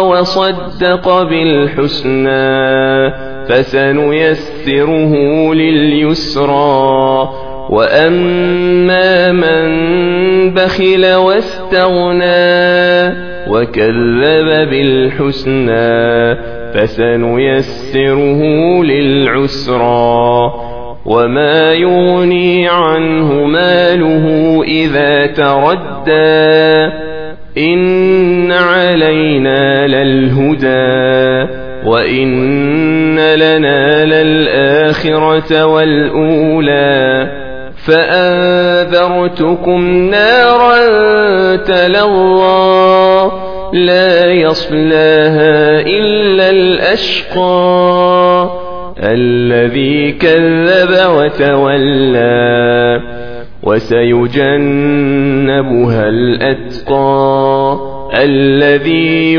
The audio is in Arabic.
وصدق بالحسنى فسنيسره لليسرى وأما من بخل واستغنى وكذب بالحسنى فسنيسره للعسرى وما يغني عنه ماله إذا تردى إن للهدى وإن لنا للآخرة والأولى فأنذرتكم نارا تلظى لا يصلاها إلا الأشقى الذي كذب وتولى وسيجنبها الأتقى الذي